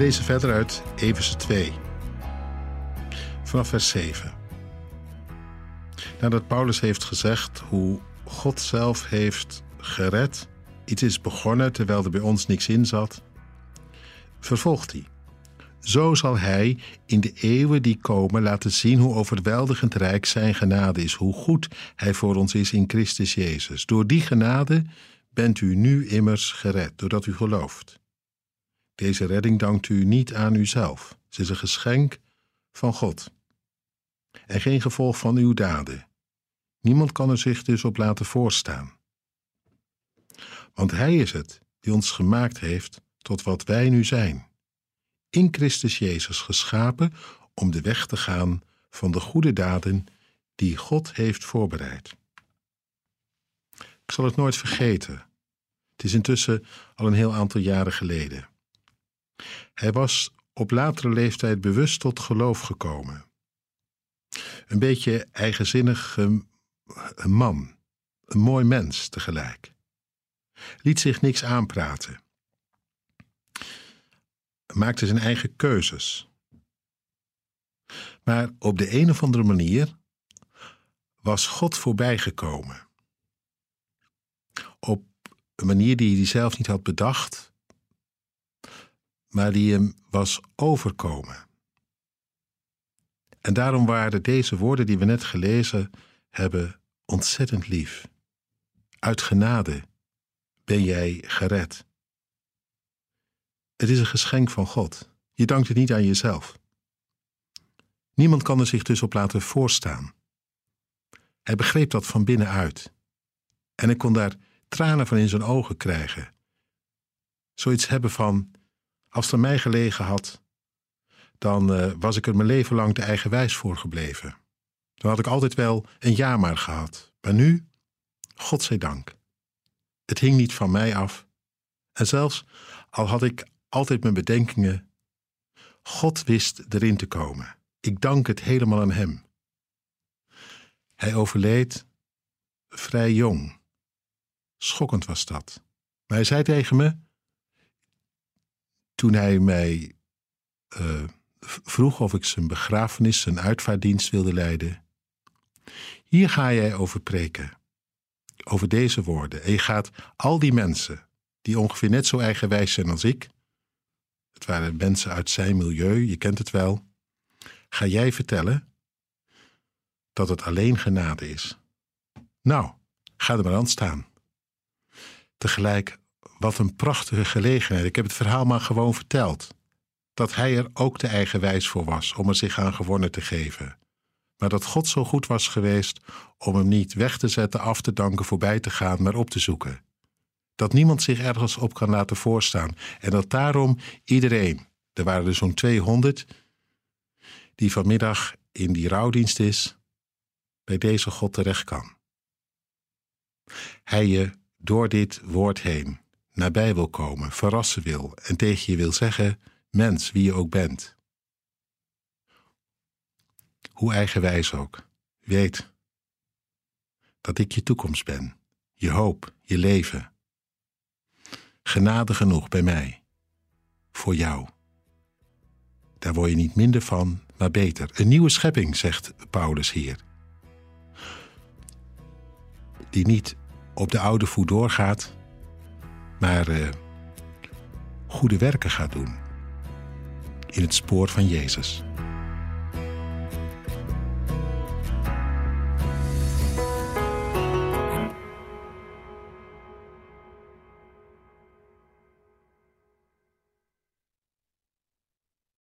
lezen verder uit Efeze 2, vanaf vers 7. Nadat Paulus heeft gezegd hoe God zelf heeft gered, iets is begonnen terwijl er bij ons niks in zat, vervolgt hij. Zo zal hij in de eeuwen die komen laten zien hoe overweldigend rijk zijn genade is, hoe goed hij voor ons is in Christus Jezus. Door die genade bent u nu immers gered, doordat u gelooft. Deze redding dankt u niet aan uzelf. Ze is een geschenk van God. En geen gevolg van uw daden. Niemand kan er zich dus op laten voorstaan. Want Hij is het die ons gemaakt heeft tot wat wij nu zijn. In Christus Jezus geschapen om de weg te gaan van de goede daden die God heeft voorbereid. Ik zal het nooit vergeten. Het is intussen al een heel aantal jaren geleden. Hij was op latere leeftijd bewust tot geloof gekomen. Een beetje eigenzinnig man, een mooi mens tegelijk. Liet zich niks aanpraten. Maakte zijn eigen keuzes. Maar op de een of andere manier was God voorbijgekomen. Op een manier die hij zelf niet had bedacht, maar die hem was overkomen. En daarom waren deze woorden die we net gelezen hebben ontzettend lief. Uit genade ben jij gered. Het is een geschenk van God. Je dankt het niet aan jezelf. Niemand kan er zich dus op laten voorstaan. Hij begreep dat van binnenuit. En ik kon daar tranen van in zijn ogen krijgen. Zoiets hebben van: als het aan mij gelegen had, dan uh, was ik er mijn leven lang te eigenwijs voor gebleven. Dan had ik altijd wel een ja maar gehad. Maar nu, godzijdank. Het hing niet van mij af. En zelfs al had ik altijd mijn bedenkingen, God wist erin te komen. Ik dank het helemaal aan Hem. Hij overleed vrij jong. Schokkend was dat. Maar hij zei tegen me, toen hij mij uh, vroeg of ik zijn begrafenis, zijn uitvaarddienst wilde leiden. Hier ga jij over preken. Over deze woorden. En je gaat al die mensen, die ongeveer net zo eigenwijs zijn als ik, het waren mensen uit zijn milieu, je kent het wel, ga jij vertellen dat het alleen genade is. Nou, ga er maar aan staan. Tegelijk, wat een prachtige gelegenheid. Ik heb het verhaal maar gewoon verteld dat hij er ook te eigenwijs voor was om er zich aan gewonnen te geven. Maar dat God zo goed was geweest om hem niet weg te zetten, af te danken, voorbij te gaan, maar op te zoeken. Dat niemand zich ergens op kan laten voorstaan. En dat daarom iedereen, er waren er zo'n 200, die vanmiddag in die rouwdienst is, bij deze God terecht kan. Hij je door dit woord heen nabij wil komen, verrassen wil en tegen je wil zeggen: mens wie je ook bent. Hoe eigenwijs ook, weet dat ik je toekomst ben, je hoop, je leven. Genade genoeg bij mij, voor jou. Daar word je niet minder van, maar beter. Een nieuwe schepping, zegt Paulus hier. Die niet op de oude voet doorgaat, maar uh, goede werken gaat doen in het spoor van Jezus.